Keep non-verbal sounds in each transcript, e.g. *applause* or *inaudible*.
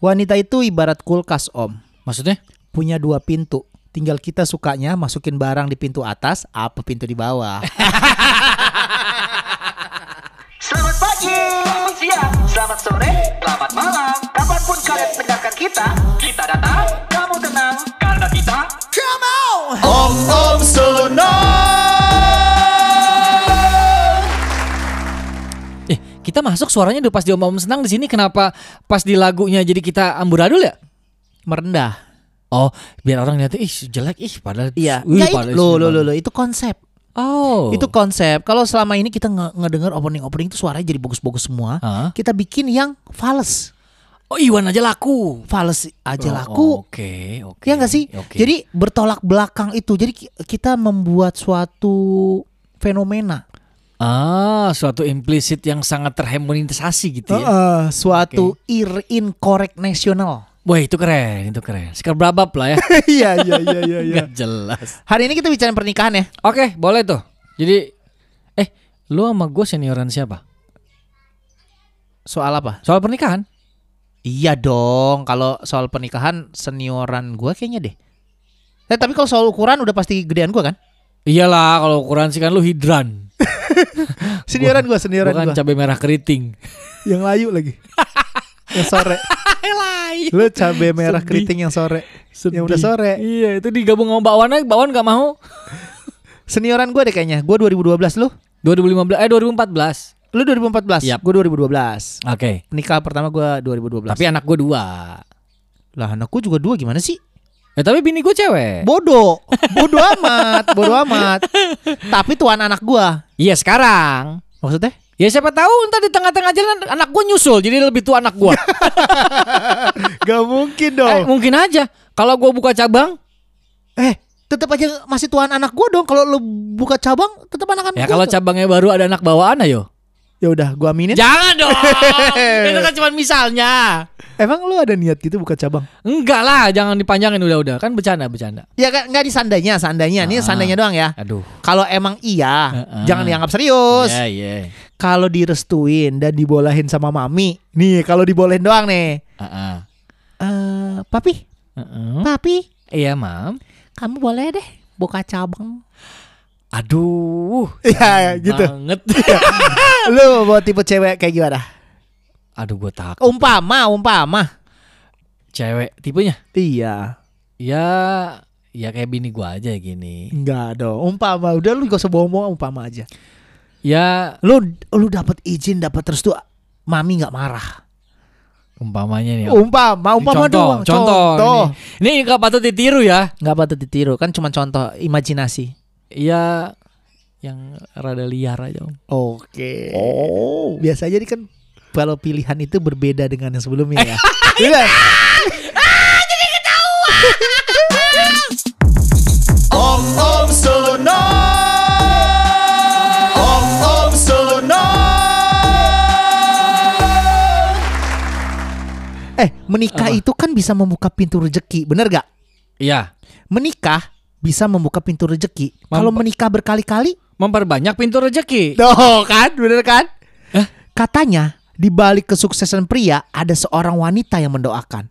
Wanita itu ibarat kulkas om, Maksudnya? punya dua pintu. Tinggal kita sukanya masukin barang di pintu atas, apa pintu di bawah. *laughs* Selamat pagi, selamat siang, selamat sore, selamat malam. Kapan pun kalian mendengarkan kita, kita datang, kamu tenang, karena kita om om sono. Kita masuk suaranya udah pas di om-om senang di sini kenapa pas di lagunya jadi kita amburadul ya? Merendah. Oh, biar orang lihat ih jelek ih padahal Iya. Wih, padahal itu, lo lo lo lo itu konsep. Oh. Itu konsep. Kalau selama ini kita nge ngedenger opening opening itu suaranya jadi bagus-bagus semua. Hah? Kita bikin yang fals. Oh, Iwan aja laku. Fals aja Oh, laku. Oke, oke. Ya nggak sih? Oke. Jadi bertolak belakang itu. Jadi ki- kita membuat suatu fenomena, ah, suatu implisit yang sangat terharmonisasi gitu ya. Heeh, suatu ir incorrect nasional. Wah, itu keren, itu keren. Sekar berabab lah ya. *laughs* Iya iya iya iya. Nggak jelas. Hari ini kita bicara pernikahan ya. Oke, boleh tuh. Jadi eh lu sama gue senioran siapa? Soal apa? Soal pernikahan? Iya dong. Kalau soal pernikahan senioran gua kayaknya deh. Eh, tapi kalau soal ukuran udah pasti gedean gua kan? Iyalah, kalau ukuran sih kan lu hidran. Senioran gua, senioran Bukan gua. cabai merah keriting. Yang layu lagi. yang sore. *laughs* Lu cabe merah Sedih. keriting yang sore. Yang udah sore. Iya, itu digabung sama bakwan aja, bakwan gak mau. Senioran gua deh kayaknya. Gua 2012 lu. 2015 eh 2014. Lu 2014. Yap. Gua 2012. Oke. Nikah pertama gua 2012. Tapi anak gue dua. lah anakku juga dua gimana sih? Eh tapi bini gue cewek. Bodoh. Bodoh amat, bodoh amat. Tapi tuan anak gua. Iya sekarang. Maksudnya? Ya siapa tahu ntar di tengah-tengah jalan anak gue nyusul jadi lebih tua anak gue. *laughs* Gak mungkin eh, mungkin aja. Kalau gue buka cabang, Eh, tetap aja masih tuan anak gua dong. Kalau lu buka cabang, tetap anak anak ya kalau cabangnya baru ada anak bawaan ayo. Ya udah, gua aminin. Jangan dong. *laughs* Itu kan cuma misalnya. Emang lu ada niat gitu buka cabang? Enggak lah, jangan dipanjangin udah-udah. Kan bercanda, bercanda. Ya kan nggak di sandanya, sandanya. Ini Ah. sandanya doang ya. Aduh. Kalau emang iya, Heeh. jangan dianggap serius. Iya, iya. Kalau direstuin dan dibolehin sama mami, nih kalau dibolehin doang nih. Heeh. Eh, papi, Heeh. papi, Iya, Mam. kamu boleh deh buka cabang. Aduh. Iya, gitu. Banget. *laughs* Lu buat tipe cewek kayak gimana? Aduh, gue takut. Umpama, umpama. Cewek tipenya. Iya. Ya, ya kayak bini gua aja gini. Enggak dong. Umpama, udah lu gak usah bohong-bohong umpama aja. Ya, Lu lu dapat izin, dapat restu, mami nggak marah. umpamanya nih. Umpama, umpama Ini contoh, doang. contoh. Ini, ini nggak patut ditiru ya. Nggak patut ditiru, kan cuma contoh imajinasi. Ya, yang rada liar aja. Om. Oke. Oh. Biasa jadi kan kalau pilihan itu berbeda dengan yang sebelumnya ya. *laughs* Iya. *laughs* Om Om Sono. Om Om Sono. Eh, menikah Apa? itu kan bisa membuka pintu rezeki, bener gak? Iya, Menikah bisa membuka pintu rezeki. Kalau menikah berkali-kali, memperbanyak pintu rezeki. Tuh kan, bener kan? Hah? Katanya di balik kesuksesan pria ada seorang wanita yang mendoakan.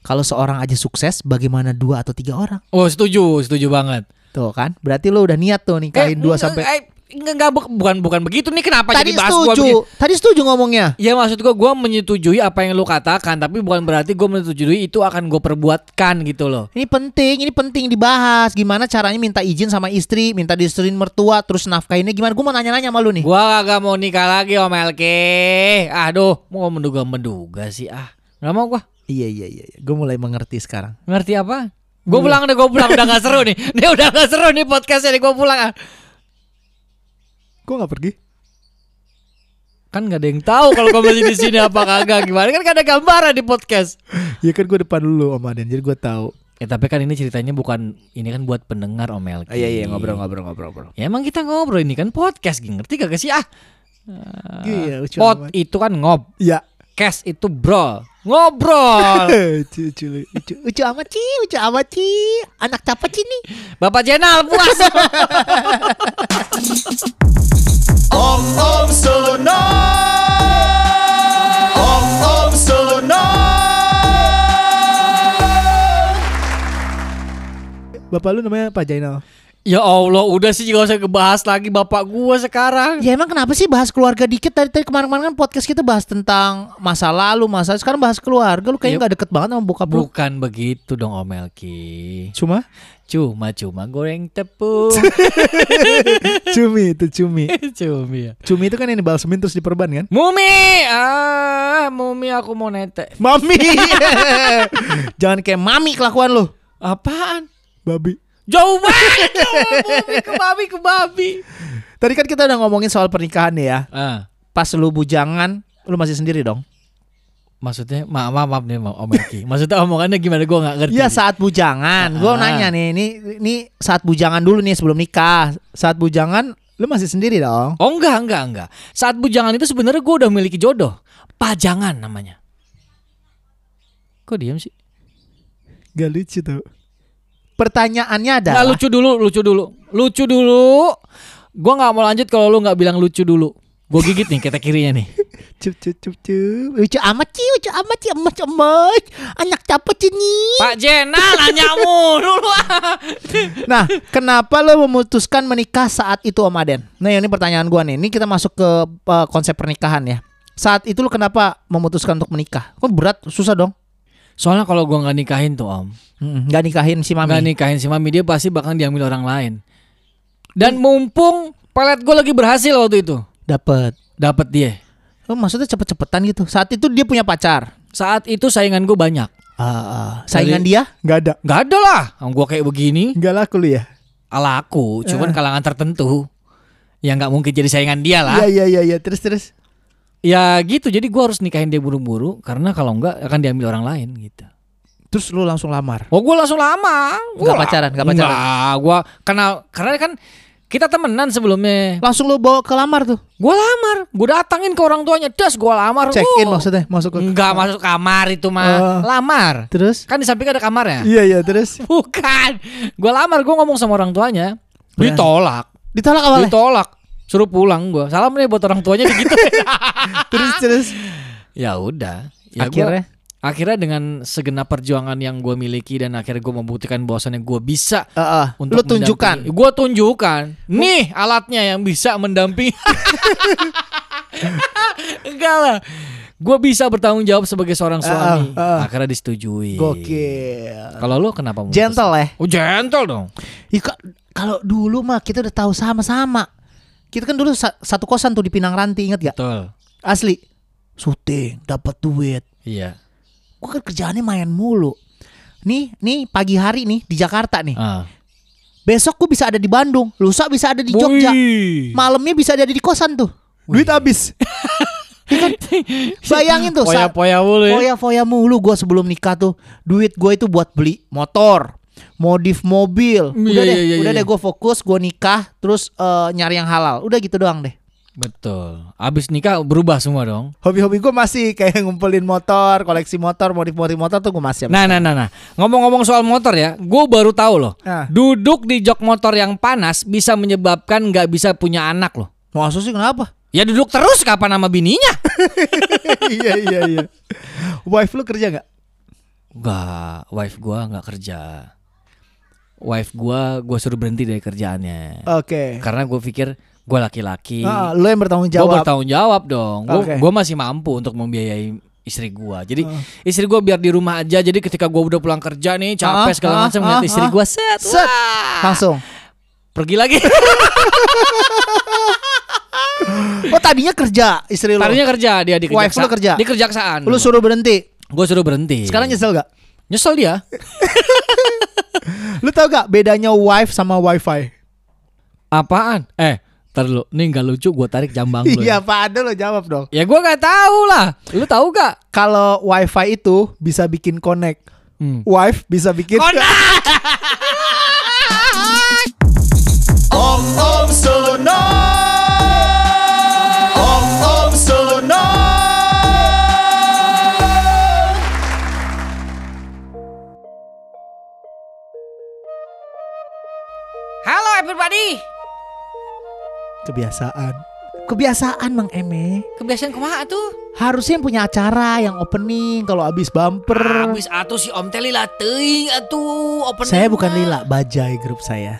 Kalau seorang aja sukses, bagaimana dua atau tiga orang? Oh, setuju, setuju banget. Tuh kan, berarti lo udah niat tuh nikahin dua eh, sampai. eh, enggak, enggak, bu- bukan bukan begitu nih kenapa Tadi jadi bahas gua setuju, begini? tadi setuju ngomongnya. Ya maksud gua gua menyetujui apa yang lu katakan tapi bukan berarti gua menyetujui itu akan gue perbuatkan gitu loh. Ini penting, ini penting dibahas. Gimana caranya minta izin sama istri, minta disetujuin mertua, terus nafkahinnya gimana? Gue mau nanya-nanya sama lu nih. Gua kagak mau nikah lagi Om Elke. Aduh, mau menduga-menduga sih ah. Gak mau gua. Iya iya iya, gue mulai mengerti sekarang. Ngerti apa? Gue pulang deh, gue pulang udah gak seru nih. *laughs* Ini udah gak seru nih podcastnya nih, gue pulang ah. Gue nggak pergi. Kan gak ada yang tahu kalau gue masih di sini apa kagak gimana kan gak ada gambaran di podcast. Ya kan gue depan dulu Om Aden, jadi gue tahu. Ya tapi kan ini ceritanya bukan ini kan buat pendengar Om Elki. iya iya ngobrol ngobrol ngobrol ngobrol. Ya emang kita ngobrol ini kan podcast, ngerti gak sih ah? Iya, lucu Pod amat. itu kan ngob, Iya. cash itu bro, ngobrol. *laughs* lucu, lucu, lucu, lucu amat Ci, lucu amat Ci. Anak Ci nih? Bapak Jenal puas. *laughs* Bapak lu namanya Pak Jainal. Ya Allah, udah sih gak usah ngebahas lagi bapak gua sekarang. Ya emang kenapa sih bahas keluarga dikit tadi tadi kemarin-kemarin kan podcast kita bahas tentang masa lalu, masa sekarang bahas keluarga. Lu kayaknya Ya, nggak deket banget sama bokap lu. Bukan begitu dong Om Elki. Cuma Cuma-cuma goreng tepung. *laughs* cumi itu cumi. *laughs* Cumi ya. Cumi itu kan yang dibalsemin terus diperban kan? Mumi, ah, Mumi aku mau nete. Mami. *laughs* Jangan kayak mami kelakuan lu. Apaan? Babi. Jauh banget *laughs* ke babi ke babi. Tadi kan kita udah ngomongin soal pernikahan nih ya. Ah, Pas lu bujangan, lu masih sendiri dong. maksudnya maaf maaf, maaf nih Om Elki. *laughs* Maksudnya omongannya gimana gua nggak ngerti. Iya saat bujangan. Gua Ah. nanya nih, ini ini saat bujangan dulu nih sebelum nikah. Saat bujangan lu masih sendiri dong. Oh enggak enggak enggak. Saat bujangan itu sebenarnya gue udah memiliki jodoh. Pajangan namanya. Kok diam sih? Gak lucu tuh. Pertanyaannya Nggak adalah lucu dulu, lucu dulu, lucu dulu. Gue nggak mau lanjut kalau lu nggak bilang lucu dulu. Gue gigit nih kata kirinya nih. *laughs* cup cup cup cup. Lucu amat sih, lucu amat sih, emas emas. Anak capek nih. Pak Jenal nanya mulu *laughs* lu. Nah, kenapa lo memutuskan menikah saat itu Om Aden? Nah, ini pertanyaan gua nih. Ini kita masuk ke uh, konsep pernikahan ya. Saat itu lo kenapa memutuskan untuk menikah? Kok berat, susah dong. Soalnya kalau gue nggak nikahin tuh om, Nggak nikahin si nggak mami. nikahin si mami dia pasti bakal diambil orang lain. Dan mumpung pelet gue lagi berhasil waktu itu, Dapat. dapat dia. Oh, maksudnya cepet-cepetan gitu. Saat itu dia punya pacar. Saat itu saingan gue banyak. Ah, saingan Jadi- dia? Nggak ada. Gak ada lah, gue kayak begini. Nggak laku lu ya? ala aku, cuman Eh. kalangan tertentu yang nggak mungkin jadi saingan dia lah. Iya, iya, iya, iya. Terus, terus. Ya gitu, jadi gua harus nikahin dia buru-buru karena kalau enggak akan diambil orang lain gitu. Terus lu langsung lamar. Oh gue langsung lama, Nggak pacaran, nggak pacaran? Nggak, gua kenal karena kan kita temenan sebelumnya. Langsung lu bawa ke lamar tuh. Gua lamar, gua datangin ke orang tuanya, das gua lamar. Check in Uh, maksudnya, masuk ke Enggak masuk kamar itu mah, Oh. lamar. Terus? Kan di samping ada kamarnya. Iya, iya, terus. Bukan, gua lamar, gua ngomong sama orang tuanya, Berani. ditolak, Ditolak awalnya. ditolak, suruh pulang gua. Salam nih buat orang tuanya gitu. *laughs* terus, terus. ya udah, ya gua- Akhirnya akhirnya dengan segenap perjuangan yang gue miliki dan akhirnya gue membuktikan bahwasannya gue bisa Heeh, untuk lu tunjukkan. gue tunjukkan nih alatnya yang bisa mendampingi *laughs* enggak lah gue bisa bertanggung jawab sebagai seorang suami Ah, ah. akhirnya disetujui Gokil. kalau lu kenapa? Gentle ya. oh gentle dong kak, kalau dulu mah kita udah tahu sama-sama. Kita kan dulu sa- satu kosan tuh di Pinang Ranti, inget gak? betul Asli. Syuting, dapat duit. iya Gua kan kerjaannya main mulu. Nih, nih pagi hari nih di Jakarta nih. ah. Besok gua bisa ada di Bandung, lusa bisa ada di Jogja. Malamnya bisa ada di kosan tuh. Duit habis. Iya kan? *laughs* Bayangin tuh, saat poya-poya mulu ya foya-foya mulu gua sebelum nikah tuh. Duit gua itu buat beli motor, modif mobil. Udah Iya, deh, iya, iya, udah iya. deh gua fokus, gua nikah, terus eh, nyari yang halal. Udah gitu doang deh. betul abis nikah berubah semua dong Hobi-hobi gua masih kayak *laughs* ngumpulin motor, koleksi motor, modif-modif motor tuh gua masih. Nah, nah, nah, nah. Ngomong-ngomong soal motor ya, gue baru tahu loh. Ah. Duduk di jok motor yang panas bisa menyebabkan nggak bisa punya anak loh. Maksud sih kenapa? Ya duduk terus kapan sama bininya? *laughs* iya iya iya. Wife lu kerja nggak? Enggak, wife gua nggak kerja. Wife gua gua suruh berhenti dari kerjaannya. Oke. Karena gue pikir gua laki-laki. Ah, lu yang bertanggung Gue jawab. bertanggung jawab dong. Gue Oke. gua masih mampu untuk membiayai istri gua. Jadi Ah. istri gua biar di rumah aja. Jadi ketika gua udah pulang kerja nih Ah, capek segala ah, macam ah, ngeliat istri ah. gua set, Set. wah. Langsung. pergi lagi. *laughs* Oh tadinya kerja istri lu. Tadinya kerja dia di Wife lu kerja? Di kejaksaan. Lu suruh berhenti. gue suruh berhenti. Sekarang nyesel gak? nyesel dia. *laughs* *laughs* Lu tau gak bedanya wife sama wifi? Apaan? Eh, ntar dulu. Nih nggak lucu gue tarik jambang lu. Iya ya. Pak Ado lo jawab dong. Ya gue nggak tahu lah. Lu tahu gak? Kalau wifi itu bisa bikin connect. Hmm. Wife bisa bikin Om *laughs* *laughs* Everybody. Kebiasaan Kebiasaan Mang Eme. Kebiasaan kumaha tuh? Harusnya yang punya acara yang opening kalau abis bumper. Habis atuh si Om teh lila teuing atuh opening Saya bukan. Lila, Bajai grup saya.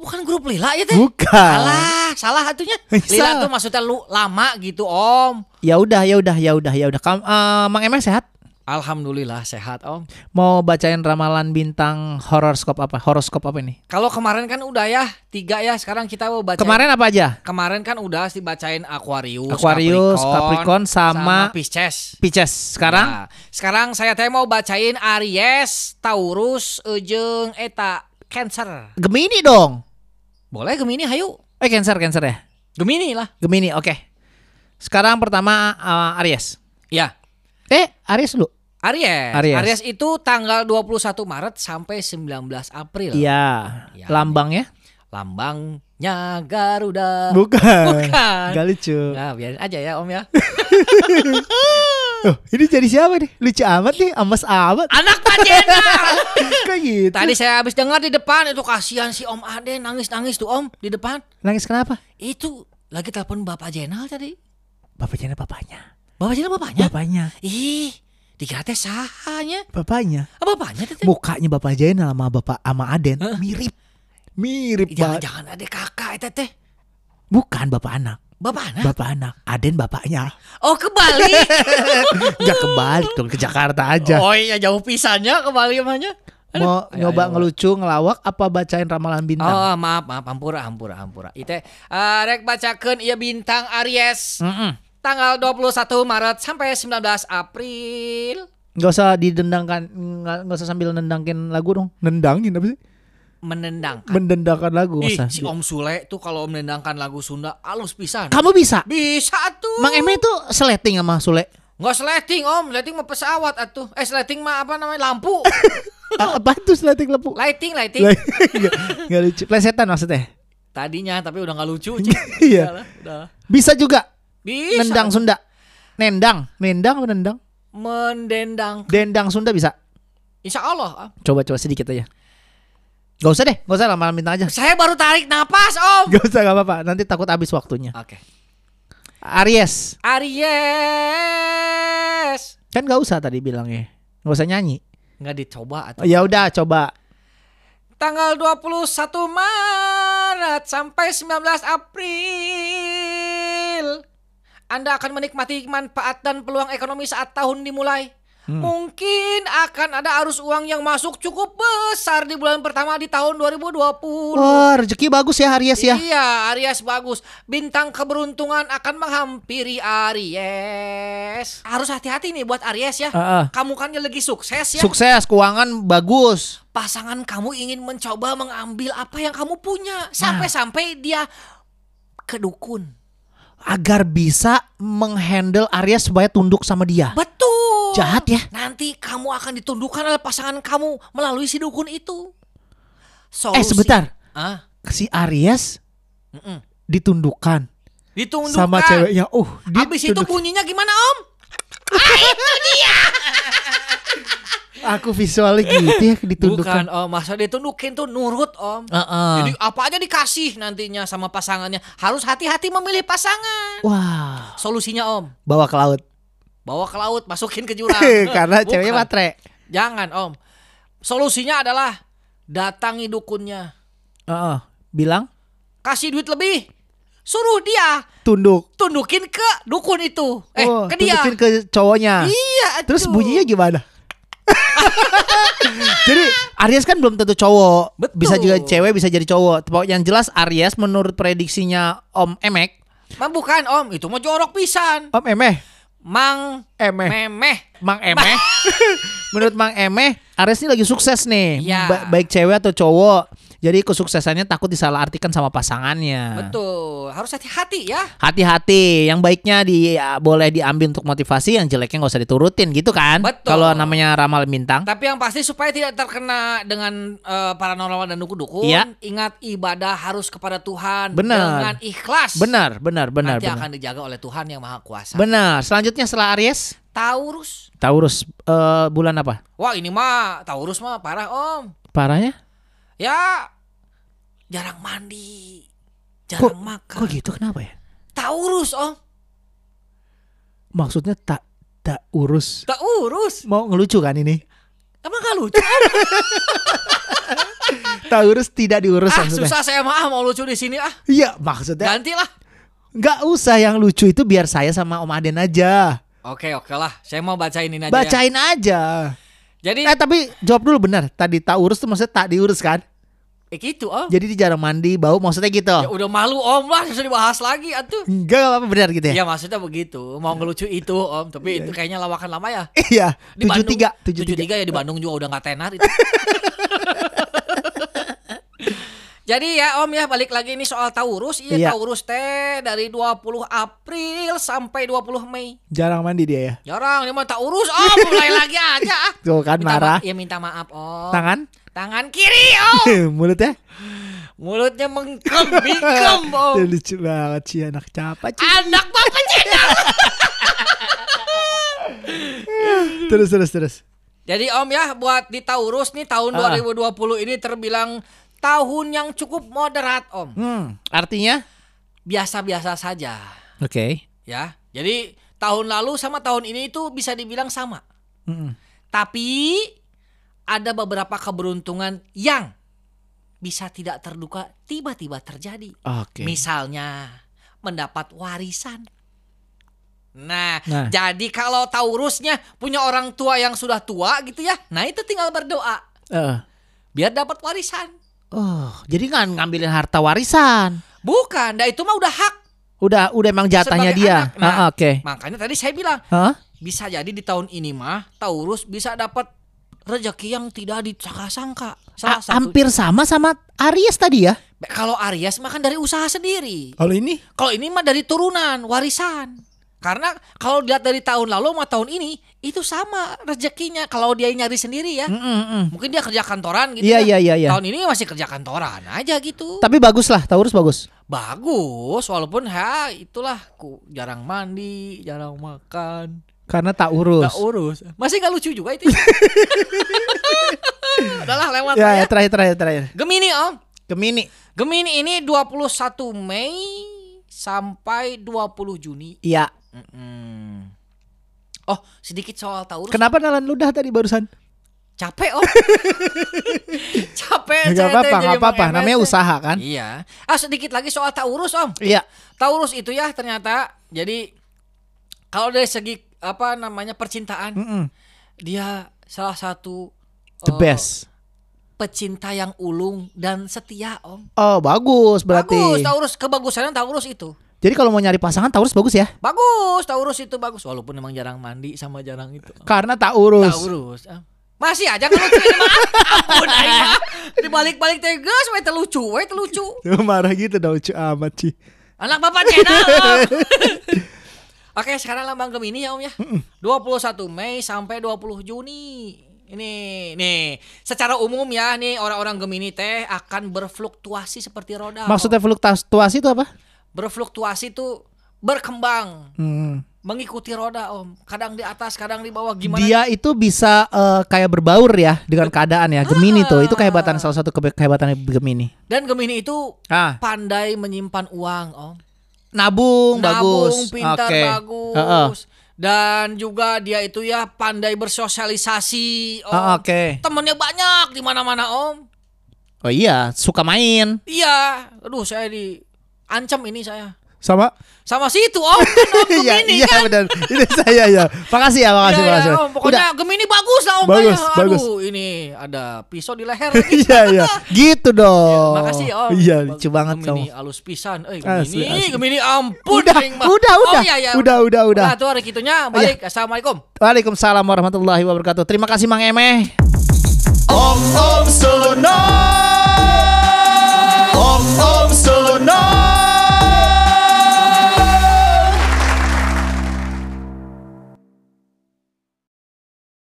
Bukan grup Lila ya teh. Bukan. Salah, salah atunya. *laughs* Lila tuh maksudnya lu lama gitu Om. Ya udah, ya udah, ya udah, ya udah. Kam- eh, Mang Eme sehat? Alhamdulillah sehat Om. Mau bacain ramalan bintang horoskop apa? Horoskop apa ini? Kalau kemarin kan udah ya tiga ya. Sekarang kita mau baca. Kemarin apa aja? Kemarin kan udah dibacain Aquarius, Aquarius, Capricorn, sama- Pisces. Pisces. Sekarang Nah, sekarang saya teh mau bacain Aries, Taurus, Ejeng, Eta, Cancer. Gemini dong. Boleh Gemini, hayu. Eh Cancer, Cancer ya. Gemini lah. Gemini, oke. Sekarang pertama eh, Aries. Ya. Eh, Aries dulu. Aries. Aries. itu tanggal 21 Maret sampai 19 April. Iya. Ya. Lambangnya? Lambangnya Garuda. Bukan. Bukan. Gak lucu. Nah, biarin aja ya Om ya. *laughs* Oh, ini jadi siapa nih? Lucu amat nih, amas amat. Anak Pak. *laughs* Kayak gitu. Tadi saya habis dengar di depan itu kasihan si Om Ade nangis-nangis tuh Om di depan. Nangis kenapa? Itu lagi telepon Bapak Jenal tadi. Bapaknya bapaknya. Bapak Jenal bapaknya? Bapaknya. Ih, dikira teh sahanya. Bapaknya. Ah, bapaknya teh. Mukanya Bapak Jenal sama Bapak sama Aden mirip. Mirip banget. Jangan-jangan ada kakak eta teh. Bukan bapak anak. Bapak anak. Bapak anak. Aden bapaknya. Oh, kebalik. *laughs* Gak kebalik dong ke Jakarta aja. oh iya jauh pisannya kebalik emangnya. Mau Ayo, nyoba ayo. ngelucu, ngelawak apa bacain ramalan bintang? Oh, maaf, maaf, hampura, hampura, hampura. Ite, uh, rek bacakeun ieu bintang Aries. Mm-mm. Tanggal 21 Maret sampai 19 April. Gak usah didendangkan, nggak nggak usah sambil nendangin lagu dong. Nendangin apa sih? Menendangkan. Mendendangkan lagu Ih, si Om Sule tuh kalau menendangkan lagu Sunda alus pisan. Kamu bisa. Bisa tuh. Mang Eme tuh seleting sama Sule. Nggak sleting Om, sleting mah pesawat atuh. Eh sleting mah apa namanya lampu. *laughs* Apa tuh seleting lepu? lighting, lighting. *laughs* Gak, gak lucu. Plesetan maksudnya. Tadinya tapi udah nggak lucu. *laughs* Iya. Bisa juga. Bisa. Nendang Sunda. Nendang. Nendang apa nendang? Mendendang. Dendang Sunda bisa. Insya Allah. ah. Coba-coba sedikit aja. Gak usah deh. Gak usah lama bintang aja. Saya baru tarik napas Om. Gak usah gak apa-apa. Nanti takut habis waktunya. Oke. Aries. Aries. Kan gak usah tadi bilangnya. Gak usah nyanyi. Nggak dicoba atau Oh, ya udah coba. tanggal 21 Maret sampai 19 April. Anda akan menikmati manfaat dan peluang ekonomi saat tahun dimulai. Hmm. Mungkin akan ada arus uang yang masuk cukup besar di bulan pertama di tahun 2020. Wah rezeki bagus ya Aries ya. Iya, Aries bagus. Bintang keberuntungan akan menghampiri Aries. Harus hati-hati nih buat Aries ya. Heeh. Kamu kan lagi sukses ya. Sukses, keuangan bagus. Pasangan kamu ingin mencoba mengambil apa yang kamu punya. Sampai-sampai dia ke dukun. Agar bisa menghandle Aries supaya tunduk sama dia. Betul. Jahat ya. Nanti kamu akan ditundukkan oleh pasangan kamu melalui si dukun itu. Eh sebentar. Ah, Si Aries mm-mm. ditundukkan ditundukkan. sama ceweknya. Uh, Habis itu bunyinya gimana om? *laughs* *laughs* Aku visualnya gitu ya ditundukkan. Bukan om, masa ditundukin tuh nurut om. Heeh. Jadi apa aja dikasih nantinya sama pasangannya. Harus hati-hati memilih pasangan. Wah, Solusinya om, bawa ke laut. bawa ke laut, masukin ke jurang. *laughs* Karena Bukan. ceweknya matre. Jangan om. Solusinya adalah datangi dukunnya. Heeh. Bilang Kasih duit lebih. Suruh dia tunduk. tundukin ke dukun itu. Eh, Oh, ke dia. tundukin ke cowoknya. Iya, Terus atuh. bunyinya gimana? Jadi Aries kan belum tentu cowok, Betul. bisa juga cewek, bisa jadi cowok. Yang jelas Aries menurut prediksinya Om Emek, Mah bukan om, itu mau jorok pisan. Om Emeh, Mang Emeh, memeh. Mang Emeh. *laughs* menurut Mang Emeh, Aries ini lagi sukses nih, Iya. Ba- baik cewek atau cowok. Jadi kesuksesannya takut disalahartikan sama pasangannya. Betul, harus hati-hati ya. Hati-hati, yang baiknya di ya, boleh diambil untuk motivasi, yang jeleknya nggak usah diturutin gitu kan? Betul. Kalau namanya ramal bintang. Tapi yang pasti supaya tidak terkena dengan eh, paranormal dan dukun-dukun, Iya. ingat ibadah harus kepada Tuhan Benar. dengan ikhlas. Benar, benar, benar, Nanti benar. akan dijaga oleh Tuhan yang Maha Kuasa. Benar. Selanjutnya setelah Aries, Taurus. Taurus eh, bulan apa? Wah, ini mah Taurus mah parah, Om. Parahnya? Ya jarang mandi, jarang makan. Kok gitu kenapa ya? Taurus om. Maksudnya tak tak urus. Tak urus. Mau ngelucu kan ini? Emang gak lucu? *laughs* Tak urus tidak diurus ah maksudnya. susah saya mah ah, mau lucu di sini ah. Iya, maksudnya Gantilah. nggak usah yang lucu itu biar saya sama Om Aden aja. Oke oke lah. Saya mau bacain ini aja. ya. Bacain aja. Jadi Eh tapi jawab dulu benar. Tadi tak urus tuh maksudnya tak diurus kan? eh, gitu om. Jadi dia jarang mandi, bau maksudnya gitu. Ya udah malu om lah susah dibahas lagi atuh. Enggak nggak apa benar gitu ya? Iya maksudnya begitu. Mau ngelucu itu om. Tapi itu kayaknya lawakan lama ya. Iya, Di tujuh Bandung- tiga, tujuh tujuh tiga. tiga ya di Bandung juga udah nggak tenar itu. *laughs* Jadi ya Om ya balik lagi ini soal Taurus. Iya, Iya. Taurus teh dari 20 April sampai 20 Mei. Jarang mandi dia ya. Jarang ini mah Taurus Om *laughs* mulai lagi aja. ah. Tuh kan Minta marah. ma- ya minta maaf Om. Tangan, Tangan kiri Om. *laughs* mulutnya. Mulutnya mengkem bingkem *laughs* Om. Lucu banget sih anak capa Ci. Anak bapak cendal. Terus terus terus. Jadi Om ya buat di Taurus nih tahun Ah. 2020 ini terbilang tahun yang cukup moderat Om. Hmm, artinya? Biasa-biasa saja Oke. ya. Jadi tahun lalu sama tahun ini itu bisa dibilang sama. Mm-mm. Tapi ada beberapa keberuntungan yang bisa tidak terduga tiba-tiba terjadi. Oke. Misalnya mendapat warisan. Nah, Nah. jadi kalau Taurusnya punya orang tua yang sudah tua gitu ya. Nah, itu tinggal berdoa Eh. biar dapat warisan. Oh, jadi kan ngambilin harta warisan. Bukan, nah itu mah udah hak. Udah udah emang jatahnya Sebagai dia. anak. Nah, Ah, Oke. Makanya tadi saya bilang, Hah? bisa jadi di tahun ini mah Taurus bisa dapat rezeki yang tidak disangka-sangka. Salah A- satu. hampir sama sama Aries tadi ya. Kalau Aries mah kan dari usaha sendiri. Kalau ini? Kalau ini mah dari turunan, warisan. Karena kalau dilihat dari tahun lalu sama tahun ini itu sama rezekinya kalau dia nyari sendiri ya. Mm-mm-mm. Mungkin dia kerja kantoran gitu Iya ya. iya iya iya. Tahun ini masih kerja kantoran aja gitu. Tapi bagus lah, Taurus bagus. Bagus walaupun ya itulah ku jarang mandi, jarang makan, Karena tak urus. tak urus. Masih gak lucu juga itu. *laughs* Udahlah lewat ya, ya, ya. terakhir terakhir terakhir. Gemini Om. Gemini. Gemini ini 21 Mei sampai 20 Juni. Iya. Mm-mm. Oh, sedikit soal Taurus. Kenapa nalan ludah tadi barusan? Capek om. *laughs* Capek. Enggak saya apa-apa, enggak apa-apa. Namanya usaha kan? Iya. Ah sedikit lagi soal Taurus om. Iya. Taurus itu ya ternyata jadi kalau dari segi apa namanya percintaan Mm-mm. dia salah satu The eh, best. pecinta yang ulung dan setia om. Oh, bagus berarti. Bagus Taurus kebagusannya Taurus itu. Jadi kalau mau nyari pasangan Taurus bagus ya? Bagus Taurus itu bagus walaupun emang jarang mandi sama jarang itu. Karena tak urus. Taurus. Ah. Masih aja ngelucu ini mah. Ampun aing mah. Dibalik-balik teh geus we lucu, we lucu. Marah gitu dah lucu amat sih. Anak bapak channel. *laughs* Oke, sekarang lambang Gemini ya Om ya. 21 Mei sampai 20 Juni. Ini nih, secara umum ya nih orang-orang Gemini teh akan berfluktuasi seperti roda. Maksudnya fluktuasi itu apa? Berfluktuasi tuh berkembang, Hmm. mengikuti roda Om. Kadang di atas, kadang di bawah gimana? Dia itu bisa eh, kayak berbaur ya dengan keadaan ya. Gemini tuh itu kehebatan salah satu kehebatan Gemini. Dan Gemini itu Ah, pandai menyimpan uang Om. nabung, Nabung, bagus. pintar, Oke. bagus. Heeh. Dan juga dia itu ya pandai bersosialisasi. Om. Ah, Oke. Temennya banyak di mana-mana Om. Oh iya, suka main. Iya, aduh saya di ancam ini saya. Sama? Sama situ *laughs* Om, kan Om Iya, Gemini iya kan. benar. Ini saya ya. Makasih ya, makasih, Iya, iya, makasih. Om. Pokoknya Gemini bagus lah Om. Bagus, Aduh, bagus. ini ada pisau di leher. *laughs* Iya, iya. Gitu dong. Makasih Om. Iya, lucu banget kamu. Gemini alus pisan. Eh, Asli, Gemini, asli. Gemini ampun. Udah, mah. udah, Oh, udah. iya, iya. Udah, udah, udah. Udah tuh hari gitunya balik. Assalamualaikum. Waalaikumsalam warahmatullahi wabarakatuh. Terima kasih Mang Emeh. Om Om Sono. Om